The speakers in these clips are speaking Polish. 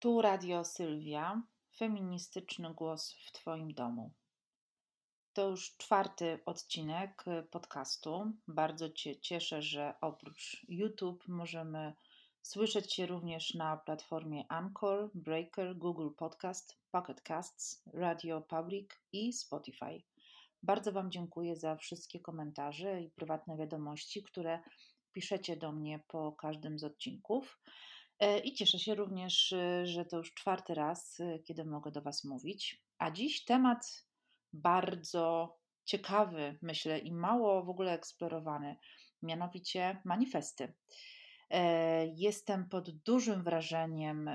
Tu Radio Sylwia, feministyczny głos w Twoim domu. To już czwarty odcinek podcastu. Bardzo Cię cieszę, że oprócz YouTube możemy słyszeć się również na platformie Anchor, Breaker, Google Podcast, Pocket Casts, Radio Public i Spotify. Bardzo Wam dziękuję za wszystkie komentarze i prywatne wiadomości, które piszecie do mnie po każdym z odcinków. E, I cieszę się również, e, że to już czwarty raz, e, kiedy mogę do Was mówić. A dziś temat bardzo ciekawy, myślę, i mało w ogóle eksplorowany, mianowicie manifesty. Jestem pod dużym wrażeniem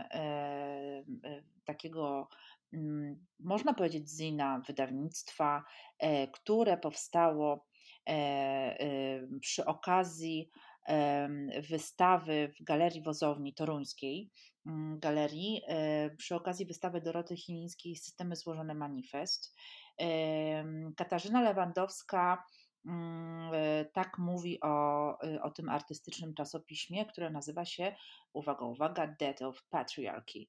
takiego, mm, można powiedzieć, zina wydawnictwa, które powstało przy okazji wystawy w Galerii Wozowni Toruńskiej, mm, galerii, e, przy okazji wystawy Doroty Chilińskiej Systemy Złożone Manifest. Katarzyna Lewandowska mm, e, tak mówi o, e, o tym artystycznym czasopiśmie, które nazywa się, uwaga, uwaga, Death of Patriarchy.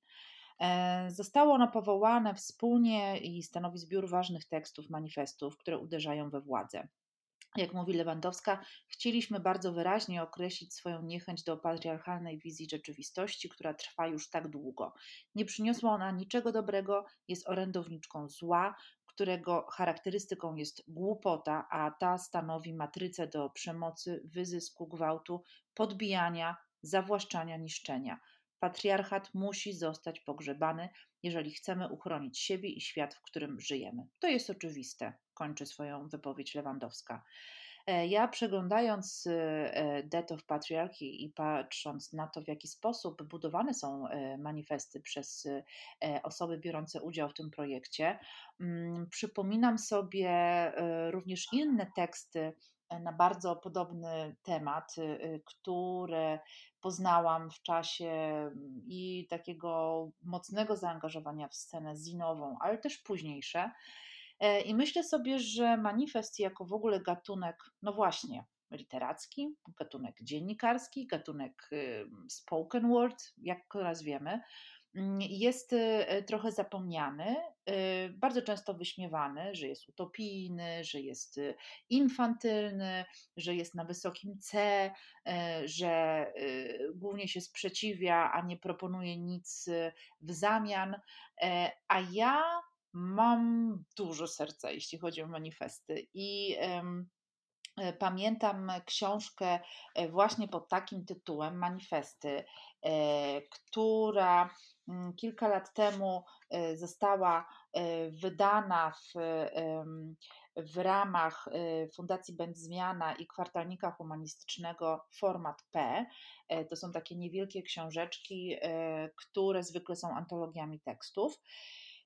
Zostało ono powołane wspólnie i stanowi zbiór ważnych tekstów, manifestów, które uderzają we władzę. Jak mówi Lewandowska, chcieliśmy bardzo wyraźnie określić swoją niechęć do patriarchalnej wizji rzeczywistości, która trwa już tak długo. Nie przyniosła ona niczego dobrego, jest orędowniczką zła, którego charakterystyką jest głupota, a ta stanowi matrycę do przemocy, wyzysku, gwałtu, podbijania, zawłaszczania, niszczenia. Patriarchat musi zostać pogrzebany, jeżeli chcemy uchronić siebie i świat, w którym żyjemy. To jest oczywiste, kończy swoją wypowiedź Lewandowska. E, ja przeglądając e, Death of Patriarchy i patrząc na to, w jaki sposób budowane są e, manifesty przez osoby biorące udział w tym projekcie, mm, przypominam sobie również inne teksty na bardzo podobny temat, które poznałam w czasie mm, i takiego mocnego zaangażowania w scenę zinową, ale też późniejsze. E, I myślę sobie, że manifest jako w ogóle gatunek, no właśnie, literacki, gatunek dziennikarski, gatunek spoken word, jak go nazwiemy, mm, jest e, trochę zapomniany, e, bardzo często wyśmiewany, że jest utopijny, że jest infantylny, że jest na wysokim C, że głównie się sprzeciwia, a nie proponuje nic w zamian. A ja mam dużo serca, jeśli chodzi o manifesty. I e, pamiętam książkę e, właśnie pod takim tytułem Manifesty, e, która mm, kilka lat temu została wydana w, w ramach Fundacji Będzmiana i kwartalnika humanistycznego Format P. To są takie niewielkie książeczki, które zwykle są antologiami tekstów.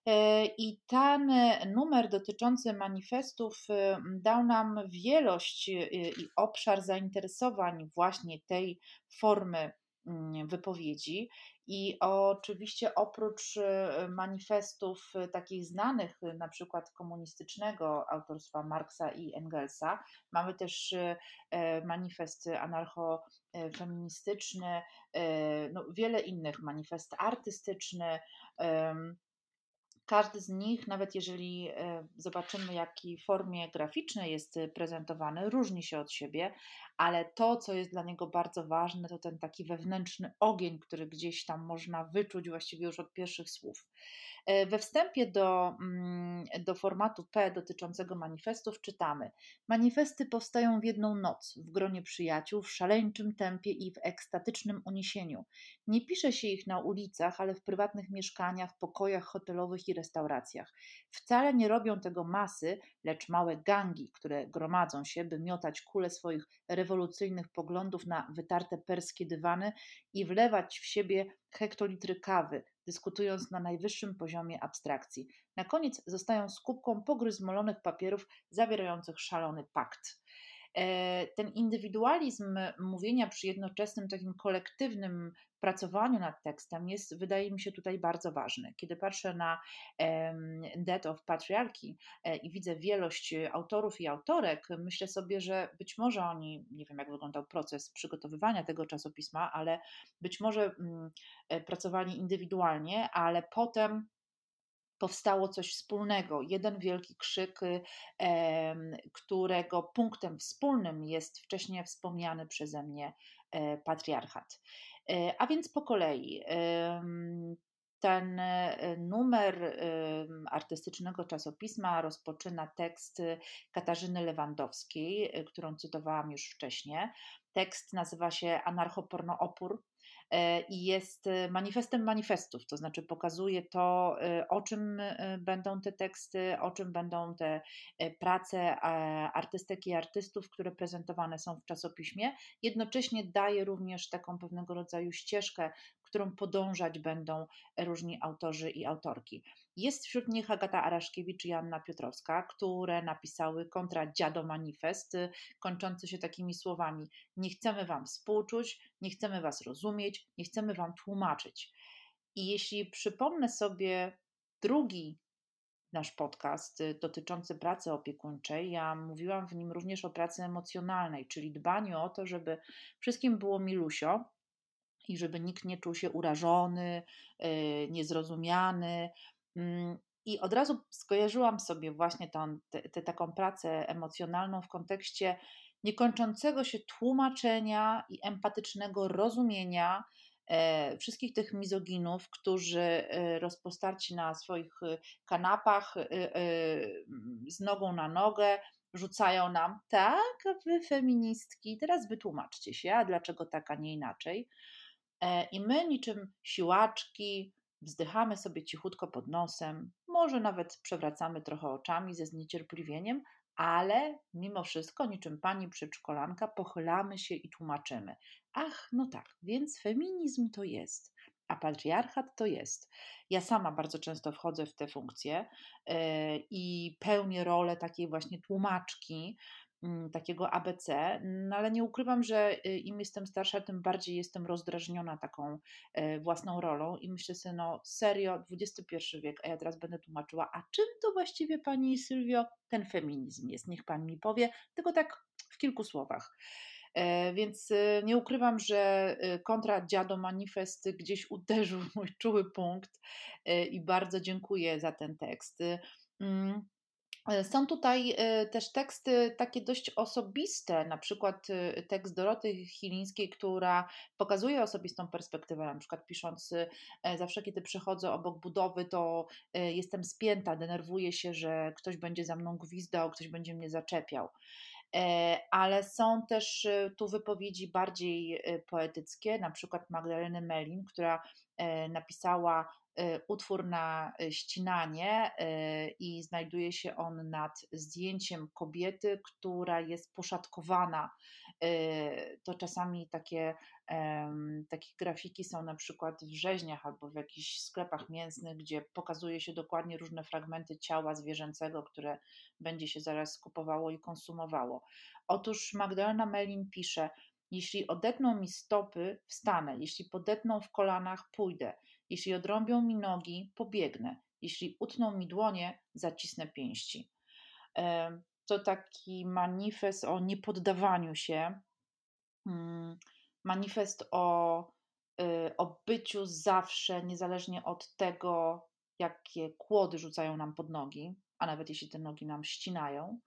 E, I ten numer dotyczący manifestów e, dał nam wielość e, i obszar zainteresowań właśnie tej formy mm, wypowiedzi. I oczywiście oprócz manifestów takich znanych, na przykład komunistycznego autorstwa Marksa i Engelsa, mamy też manifest anarcho-feministyczny, no wiele innych, manifest artystyczny. Każdy z nich, nawet jeżeli e, zobaczymy, jakiej formie graficznej jest e, prezentowany, różni się od siebie, ale to, co jest dla niego bardzo ważne, to ten taki wewnętrzny ogień, który gdzieś tam można wyczuć właściwie już od pierwszych słów. E, we wstępie do, mm, do formatu P dotyczącego manifestów czytamy: Manifesty powstają w jedną noc, w gronie przyjaciół, w szaleńczym tempie i w ekstatycznym uniesieniu. Nie pisze się ich na ulicach, ale w prywatnych mieszkaniach, pokojach hotelowych i restauracjach. Wcale nie robią tego masy, lecz małe gangi, które gromadzą się, by miotać kule swoich rewolucyjnych poglądów na wytarte perskie dywany i wlewać w siebie hektolitry kawy, dyskutując na najwyższym poziomie abstrakcji. Na koniec zostają skupką pogryzmolonych papierów zawierających szalony pakt. ten indywidualizm mówienia przy jednoczesnym takim kolektywnym pracowaniu nad tekstem jest, wydaje mi się, tutaj bardzo ważny. Kiedy patrzę na Death of Patriarchy e, i widzę wielość autorów i autorek, myślę sobie, że być może oni, nie wiem jak wyglądał proces przygotowywania tego czasopisma, ale być może mm, e, pracowali indywidualnie, ale potem powstało coś wspólnego, jeden wielki krzyk, którego punktem wspólnym jest wcześniej wspomniany przeze mnie e, patriarchat. E, a więc po kolei. Ten e, numer artystycznego czasopisma rozpoczyna tekst Katarzyny Lewandowskiej, którą cytowałam już wcześniej. Tekst nazywa się Anarchopornoopór E, i jest e, manifestem manifestów, to znaczy pokazuje to, e, o czym będą te teksty, o czym będą te prace artystek i artystów, które prezentowane są w czasopiśmie. Jednocześnie daje również taką pewnego rodzaju ścieżkę, którą podążać będą różni autorzy i autorki. Jest wśród nich Agata Araszkiewicz i Anna Piotrowska, które napisały kontra Dziado Manifest, kończący się takimi słowami: Nie chcemy Wam współczuć, nie chcemy Was rozumieć, nie chcemy Wam tłumaczyć. I jeśli przypomnę sobie drugi nasz podcast dotyczący pracy opiekuńczej, ja mówiłam w nim również o pracy emocjonalnej, czyli dbaniu o to, żeby wszystkim było milusio, i żeby nikt nie czuł się urażony, y, niezrozumiany. Mm, I od razu skojarzyłam sobie właśnie tę, taką pracę emocjonalną w kontekście niekończącego się tłumaczenia i empatycznego rozumienia e, wszystkich tych mizoginów, którzy e, rozpostarci na swoich e, kanapach z nogą na nogę, rzucają nam, tak, wy feministki, teraz wytłumaczcie się, a dlaczego tak, a nie inaczej. E, I my, niczym siłaczki, wzdychamy sobie cichutko pod nosem, może nawet przewracamy trochę oczami ze zniecierpliwieniem, ale mimo wszystko, niczym pani przedszkolanka, pochylamy się i tłumaczymy. Ach, no tak, więc feminizm to jest, a patriarchat to jest. Ja sama bardzo często wchodzę w te funkcje yy, i pełnię rolę takiej właśnie tłumaczki, takiego ABC, no ale nie ukrywam, że y, im jestem starsza, tym bardziej jestem rozdrażniona taką e, własną rolą i myślę sobie, no serio, XXI wiek, a ja teraz będę tłumaczyła, a czym to właściwie Pani Sylwio ten feminizm jest? Niech Pani mi powie, tylko tak w kilku słowach. E, więc y, nie ukrywam, że y, kontra Dziado Manifest gdzieś uderzył w mój czuły punkt e, i bardzo dziękuję za ten tekst. E, są tutaj e, też teksty takie dość osobiste, na przykład e, tekst Doroty Chilińskiej, która pokazuje osobistą perspektywę, na przykład pisząc zawsze kiedy przechodzę obok budowy, to jestem spięta, denerwuję się, że ktoś będzie za mną gwizdał, ktoś będzie mnie zaczepiał. Ale są też tu wypowiedzi bardziej poetyckie, na przykład Magdaleny Melin, która napisała utwór na y, ścinanie y, i znajduje się on nad zdjęciem kobiety, która jest poszatkowana. To czasami takie, takie grafiki są na przykład w rzeźniach albo w jakichś sklepach mięsnych, gdzie pokazuje się dokładnie różne fragmenty ciała zwierzęcego, które będzie się zaraz kupowało i konsumowało. Otóż Magdalena Melin pisze, jeśli odetną mi stopy, wstanę, jeśli podetną w kolanach, pójdę. Jeśli odrąbią mi nogi, pobiegnę. Jeśli utną mi dłonie, zacisnę pięści. To taki manifest o niepoddawaniu się, mm, manifest o, y, o byciu zawsze, niezależnie od tego, jakie kłody rzucają nam pod nogi, a nawet jeśli te nogi nam ścinają,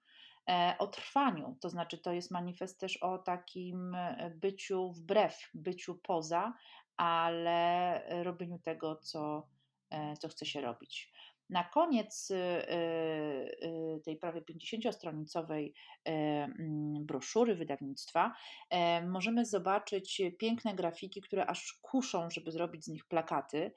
e, o trwaniu, to znaczy to jest manifest też o takim e, byciu wbrew, byciu poza, ale e, robieniu tego, co, e, co chce się robić. Na koniec e, tej prawie 50-stronicowej mm, broszury wydawnictwa możemy zobaczyć piękne grafiki, które aż kuszą, żeby zrobić z nich plakaty.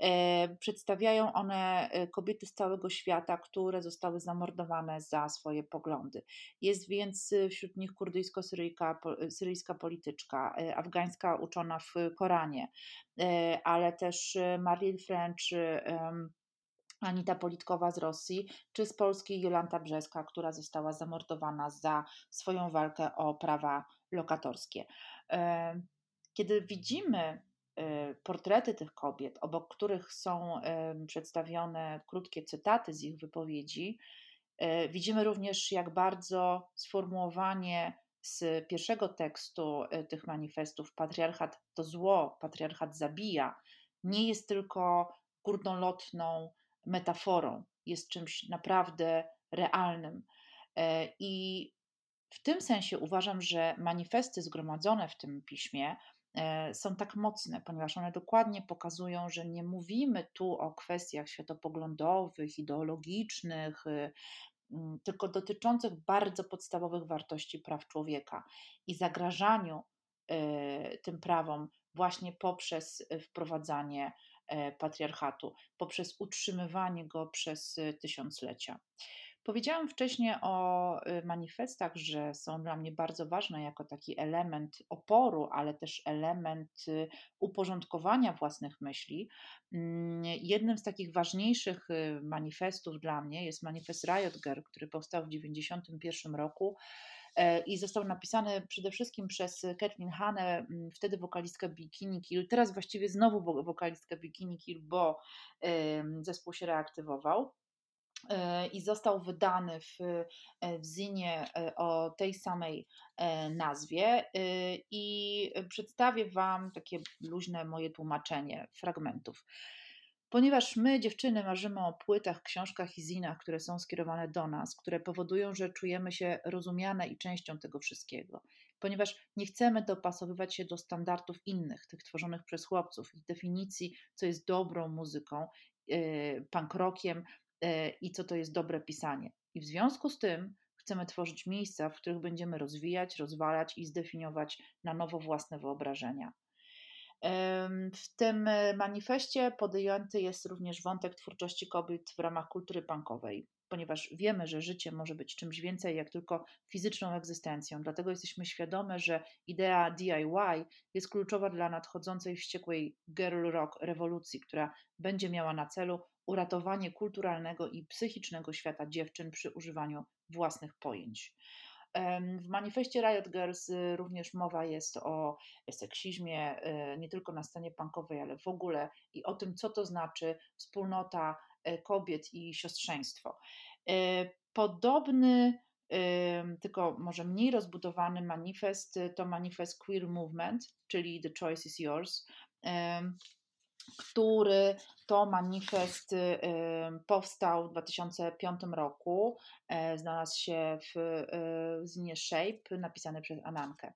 E, przedstawiają one e, kobiety z całego świata, które zostały zamordowane za swoje poglądy. Jest więc e, wśród nich kurdyjsko-syryjska polityczka, afgańska uczona w Koranie, ale też Marilyn French, Anita Politkowa z Rosji, czy z Polski Jolanta Brzeska, która została zamordowana za swoją walkę o prawa lokatorskie. E, kiedy widzimy e, portrety tych kobiet, obok których są przedstawione krótkie cytaty z ich wypowiedzi, widzimy również, jak bardzo sformułowanie z pierwszego tekstu tych manifestów patriarchat to zło, patriarchat zabija, nie jest tylko górnolotną metaforą, jest czymś naprawdę realnym. E, I w tym sensie uważam, że manifesty zgromadzone w tym piśmie e, są tak mocne, ponieważ one dokładnie pokazują, że nie mówimy tu o kwestiach światopoglądowych, ideologicznych, e, tylko dotyczących bardzo podstawowych wartości praw człowieka i zagrażaniu tym prawom właśnie poprzez wprowadzanie E, patriarchatu, poprzez utrzymywanie go przez e, tysiąclecia. Powiedziałam wcześniej o e, manifestach, że są dla mnie bardzo ważne jako taki element oporu, ale też element uporządkowania własnych myśli. Mm, jednym z takich ważniejszych manifestów dla mnie jest manifest Riot Girl, który powstał w 1991 roku E, i został napisany przede wszystkim przez Kathleen Hanne, wtedy wokalistkę Bikini Kill, teraz właściwie znowu wokalistkę Bikini Kill, bo zespół się reaktywował e, i został wydany w, e, w zinie o tej samej nazwie i przedstawię Wam takie luźne moje tłumaczenie fragmentów. Ponieważ my, dziewczyny, marzymy o płytach, książkach i zinach, które są skierowane do nas, które powodują, że czujemy się rozumiane i częścią tego wszystkiego. Ponieważ nie chcemy dopasowywać się do standardów innych, tych tworzonych przez chłopców, ich definicji, co jest dobrą muzyką, yy, punk rockiem yy, i co to jest dobre pisanie. I w związku z tym chcemy tworzyć miejsca, w których będziemy rozwijać, rozwalać i zdefiniować na nowo własne wyobrażenia. W tym e, manifestie podjęty jest również wątek twórczości kobiet w ramach kultury punkowej, ponieważ wiemy, że życie może być czymś więcej jak tylko fizyczną egzystencją. Dlatego jesteśmy świadome, że idea DIY jest kluczowa dla nadchodzącej wściekłej girl rock rewolucji, która będzie miała na celu uratowanie kulturalnego i psychicznego świata dziewczyn przy używaniu własnych pojęć. W manifestie Riot Girls y, również mowa jest o seksizmie, y, nie tylko na scenie punkowej, ale w ogóle i o tym, co to znaczy wspólnota y, kobiet i siostrzeństwo. Podobny, tylko może mniej rozbudowany manifest to manifest Queer Movement, czyli The Choice is Yours który to manifest y, powstał w 2005 roku. E, znalazł się w y, Zinie Shape, napisany przez Anankę.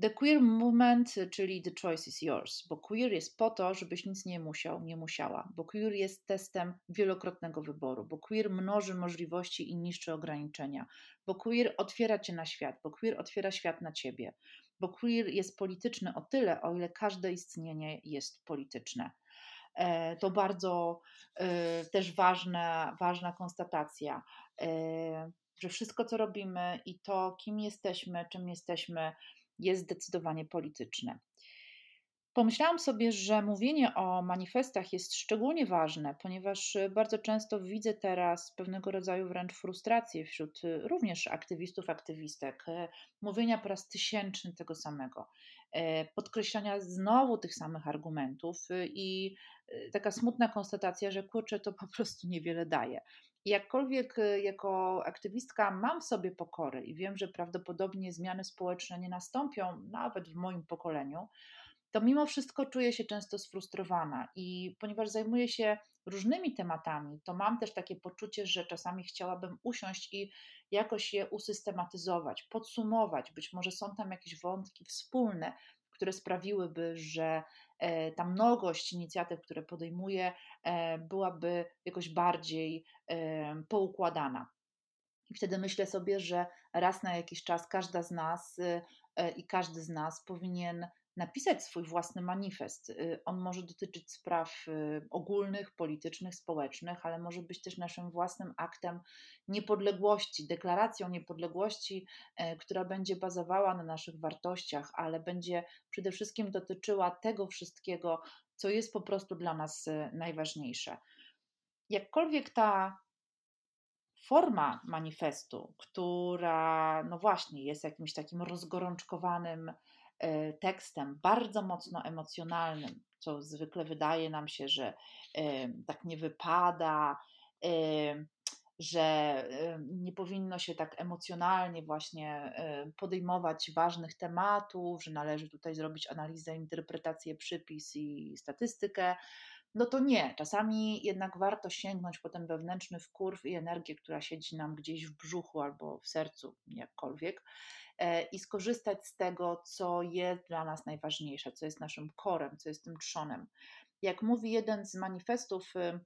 The queer movement, czyli the choice is yours, bo queer jest po to, żebyś nic nie musiał, nie musiała, bo queer jest testem wielokrotnego wyboru, bo queer mnoży możliwości i niszczy ograniczenia, bo queer otwiera cię na świat, bo queer otwiera świat na ciebie, bo queer jest polityczny o tyle, o ile każde istnienie jest polityczne. E, to bardzo e, też ważna, ważna konstatacja, e, że wszystko, co robimy i to, kim jesteśmy, czym jesteśmy, jest zdecydowanie polityczne. Pomyślałam sobie, że mówienie o manifestach jest szczególnie ważne, ponieważ bardzo często widzę teraz pewnego rodzaju wręcz frustrację wśród również aktywistów, aktywistek, mówienia po raz tysięczny tego samego, podkreślania znowu tych samych argumentów i taka smutna konstatacja, że kurczę, to po prostu niewiele daje. Jakkolwiek y, jako aktywistka mam w sobie pokorę i wiem, że prawdopodobnie zmiany społeczne nie nastąpią nawet w moim pokoleniu, to mimo wszystko czuję się często sfrustrowana i ponieważ zajmuję się różnymi tematami, to mam też takie poczucie, że czasami chciałabym usiąść i jakoś je usystematyzować, podsumować. Być może są tam jakieś wątki wspólne, które sprawiłyby, że e, ta mnogość inicjatyw, które podejmuję, e, byłaby jakoś bardziej e, poukładana. I wtedy myślę sobie, że raz na jakiś czas każda z nas i każdy z nas powinien napisać swój własny manifest. Y, on może dotyczyć spraw y, ogólnych, politycznych, społecznych, ale może być też naszym własnym aktem niepodległości, deklaracją niepodległości, e, która będzie bazowała na naszych wartościach, ale będzie przede wszystkim dotyczyła tego wszystkiego, co jest po prostu dla nas e, najważniejsze. jakkolwiek ta forma manifestu, która, no właśnie, jest jakimś takim rozgorączkowanym tekstem, bardzo mocno emocjonalnym, co zwykle wydaje nam się, że e, tak nie wypada, e, że nie powinno się tak emocjonalnie właśnie podejmować ważnych tematów, że należy tutaj zrobić analizę, interpretację, przypis i statystykę no to nie. Czasami jednak warto sięgnąć po ten wewnętrzny wkurw i energię, która siedzi nam gdzieś w brzuchu albo w sercu, jakkolwiek, e, i skorzystać z tego, co jest dla nas najważniejsze, co jest naszym korem, co jest tym trzonem. Jak mówi jeden z manifestów, y,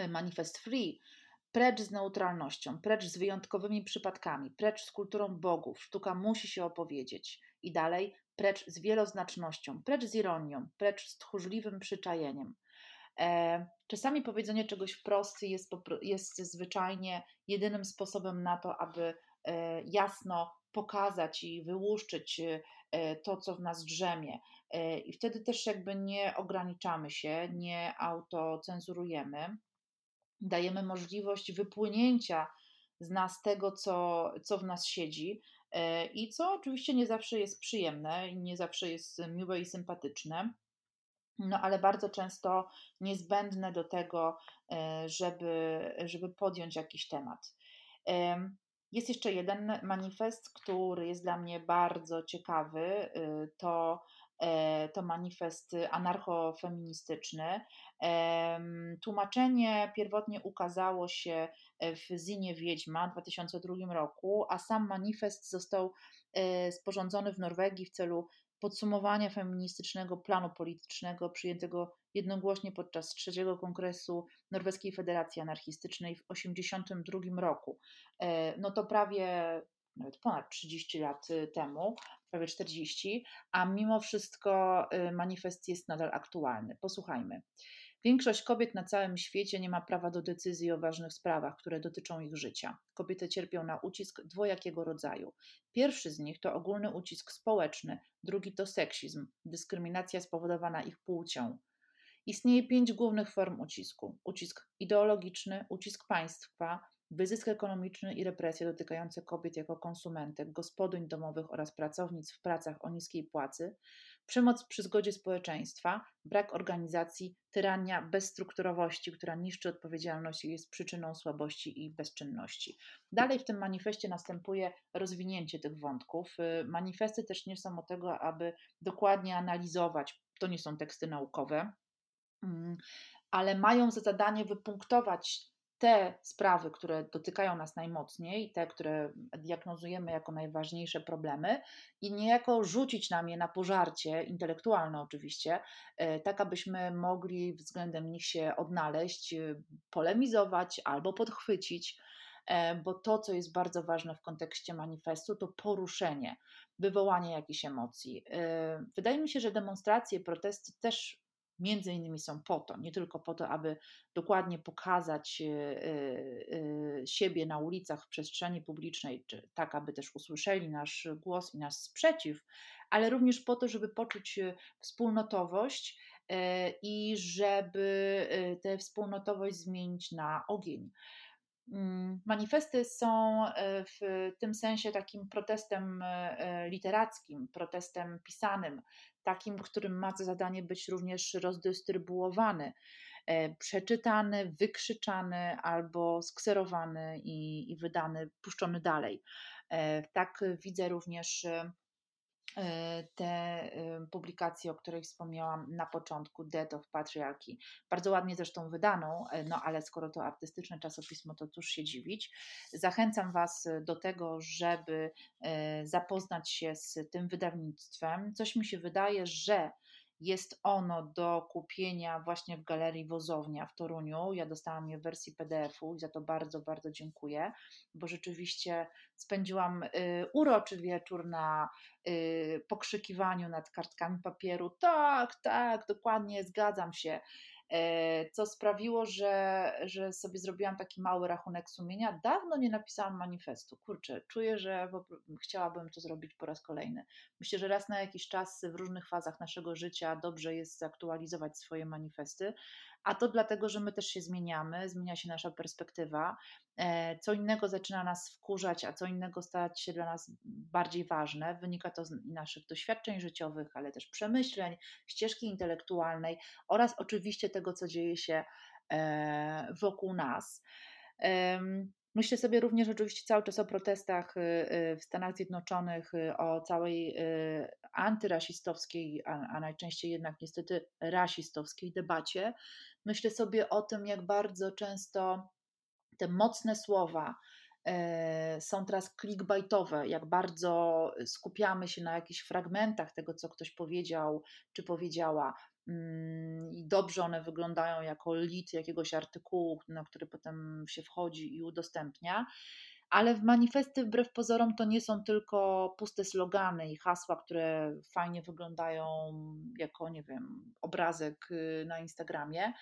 y, Manifest Free, precz z neutralnością, precz z wyjątkowymi przypadkami, precz z kulturą bogów. Sztuka musi się opowiedzieć. I dalej, precz z wieloznacznością, precz z ironią, precz z tchórzliwym przyczajeniem. E, czasami powiedzenie czegoś wprost jest, jest zwyczajnie jedynym sposobem na to, aby e, jasno pokazać i wyłuszczyć e, to, co w nas drzemie. I wtedy też jakby nie ograniczamy się, nie autocenzurujemy, dajemy możliwość wypłynięcia z nas tego, co, co w nas siedzi i co oczywiście nie zawsze jest przyjemne nie zawsze jest miłe i sympatyczne no ale bardzo często niezbędne do tego, e, żeby, żeby podjąć jakiś temat. Jest jeszcze jeden manifest, który jest dla mnie bardzo ciekawy. Y, to, e, to manifest anarchofeministyczny. Tłumaczenie pierwotnie ukazało się w Zinie Wiedźma w 2002 roku, a sam manifest został e, sporządzony w Norwegii w celu podsumowania feministycznego planu politycznego przyjętego jednogłośnie podczas trzeciego kongresu Norweskiej Federacji Anarchistycznej w 1982 roku. E, no to prawie nawet ponad 30 lat y, temu, prawie 40, a mimo wszystko y, manifest jest nadal aktualny. Posłuchajmy. Większość kobiet na całym świecie nie ma prawa do decyzji o ważnych sprawach, które dotyczą ich życia. Kobiety cierpią na ucisk dwojakiego rodzaju. Pierwszy z nich to ogólny ucisk społeczny, drugi to seksizm, dyskryminacja spowodowana ich płcią. Istnieje pięć głównych form ucisku: ucisk ideologiczny, ucisk państwa, wyzysk ekonomiczny i represje dotykające kobiet jako konsumentek, gospodyń domowych oraz pracownic w pracach o niskiej płacy, przemoc przy zgodzie społeczeństwa, brak organizacji, tyrania bezstrukturowości, która niszczy odpowiedzialność i jest przyczyną słabości i bezczynności. Dalej w tym manifestie następuje rozwinięcie tych wątków. Y, manifesty też nie są o tego, aby dokładnie analizować, to nie są teksty naukowe, mm, ale mają za zadanie wypunktować te sprawy, które dotykają nas najmocniej, te, które diagnozujemy jako najważniejsze problemy, i niejako rzucić nam je na pożarcie, intelektualne oczywiście, e, tak abyśmy mogli względem nich się odnaleźć, e, polemizować albo podchwycić e, bo to, co jest bardzo ważne w kontekście manifestu, to poruszenie, wywołanie jakichś emocji. Wydaje mi się, że demonstracje, protesty też między innymi są po to, nie tylko po to, aby dokładnie pokazać e, e, siebie na ulicach, w przestrzeni publicznej, tak, aby też usłyszeli nasz głos i nasz sprzeciw, ale również po to, żeby poczuć e, wspólnotowość i żeby tę wspólnotowość zmienić na ogień. Mm, manifesty są w tym sensie takim protestem literackim, protestem pisanym, takim, którym ma za zadanie być również rozdystrybuowany, e, przeczytany, wykrzyczany albo skserowany i, i wydany, puszczony dalej. E, tak widzę również E, te e, publikacje, o której wspomniałam na początku, Death of Patriarchy. Bardzo ładnie zresztą wydaną, e, no ale skoro to artystyczne czasopismo, to cóż się dziwić. Zachęcam Was do tego, żeby zapoznać się z tym wydawnictwem. Coś mi się wydaje, że jest ono do kupienia właśnie w galerii Wozownia w Toruniu. Ja dostałam je w wersji PDF-u i za to bardzo, bardzo dziękuję, bo rzeczywiście spędziłam y, uroczy wieczór na y, pokrzykiwaniu nad kartkami papieru. Tak, tak, dokładnie, zgadzam się. E, co sprawiło, że, że sobie zrobiłam taki mały rachunek sumienia. Dawno nie napisałam manifestu. Kurczę, czuję, że chciałabym to zrobić po raz kolejny. Myślę, że raz na jakiś czas w różnych fazach naszego życia dobrze jest zaktualizować swoje manifesty, a to dlatego, że my też się zmieniamy, zmienia się nasza perspektywa, e, co innego zaczyna nas wkurzać, a co innego stać się dla nas bardziej ważne. Wynika to z naszych doświadczeń życiowych, ale też przemyśleń, ścieżki intelektualnej oraz oczywiście tego, co dzieje się e, wokół nas. Myślę sobie również oczywiście cały czas o protestach y, y, w Stanach Zjednoczonych, y, o całej antyrasistowskiej, a, a najczęściej jednak niestety rasistowskiej debacie. Myślę sobie o tym, jak bardzo często te mocne słowa są teraz clickbaitowe, jak bardzo skupiamy się na jakichś fragmentach tego, co ktoś powiedział czy powiedziała, Mm, i dobrze one wyglądają jako lit jakiegoś artykułu, na który potem się wchodzi i udostępnia. Ale w manifesty, wbrew pozorom, to nie są tylko puste slogany i hasła, które fajnie wyglądają jako, nie wiem, obrazek y, na Instagramie.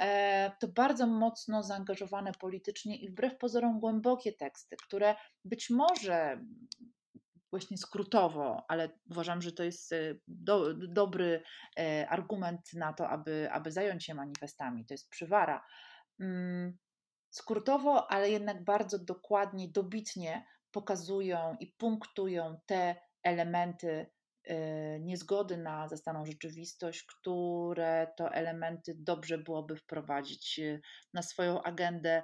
E, to bardzo mocno zaangażowane politycznie i wbrew pozorom głębokie teksty, które być może właśnie skrótowo, ale uważam, że to jest e, do, dobry e, argument na to, aby, aby zająć się manifestami. To jest przywara. Skrótowo, ale jednak bardzo dokładnie, dobitnie pokazują i punktują te elementy e, niezgody na zastaną rzeczywistość, które to elementy dobrze byłoby wprowadzić na swoją agendę,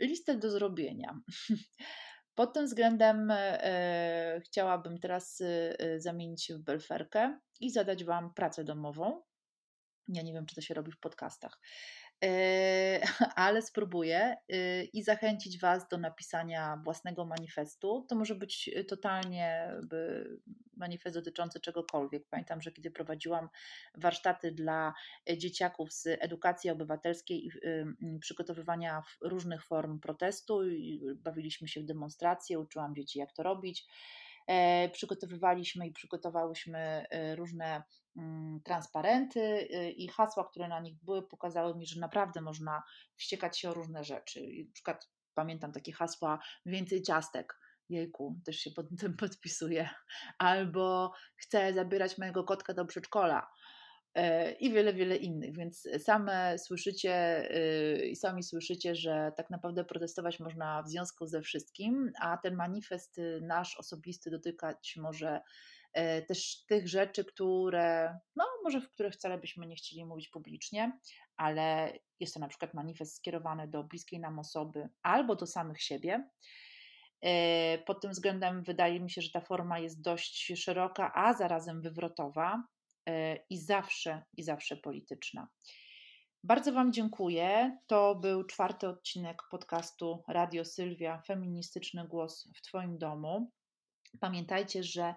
listę do zrobienia. Pod tym względem chciałabym teraz zamienić się w belferkę i zadać Wam pracę domową. Ja nie wiem, czy to się robi w podcastach. Ale spróbuję yy, i zachęcić Was do napisania własnego manifestu. To może być totalnie manifest dotyczący czegokolwiek. Pamiętam, że kiedy prowadziłam warsztaty dla dzieciaków z edukacji obywatelskiej i przygotowywania różnych form protestu, bawiliśmy się w demonstracje, uczyłam dzieci, jak to robić. E, przygotowywaliśmy i przygotowałyśmy e, różne mm, transparenty e, i hasła, które na nich były, pokazały mi, że naprawdę można wściekać się o różne rzeczy. Na przykład pamiętam takie hasła więcej ciastek. Jejku, też się pod tym podpisuję. Albo chcę zabierać mojego kotka do przedszkola i wiele, wiele innych. Więc same słyszycie y, i sami słyszycie, że tak naprawdę protestować można w związku ze wszystkim, a ten manifest y, nasz osobisty dotykać może e, też tych rzeczy, które, no może w których wcale byśmy nie chcieli mówić publicznie, ale jest to na przykład manifest skierowany do bliskiej nam osoby albo do samych siebie. E, pod tym względem wydaje mi się, że ta forma jest dość szeroka, a zarazem wywrotowa, E, i zawsze, i zawsze polityczna. Bardzo Wam dziękuję. To był czwarty odcinek podcastu Radio Sylwia Feministyczny Głos w Twoim domu. Pamiętajcie, że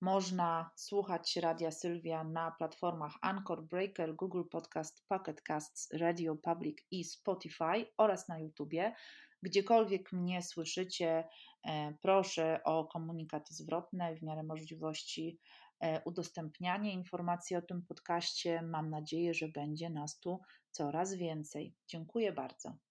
można słuchać Radia Sylwia na platformach Anchor, Breaker, Google Podcast, Pocket Casts, Radio Public i Spotify oraz na YouTubie. Gdziekolwiek mnie słyszycie, e, proszę o komunikaty zwrotne w miarę możliwości E, udostępnianie informacji o tym podcaście. Mam nadzieję, że będzie nas tu coraz więcej. Dziękuję bardzo.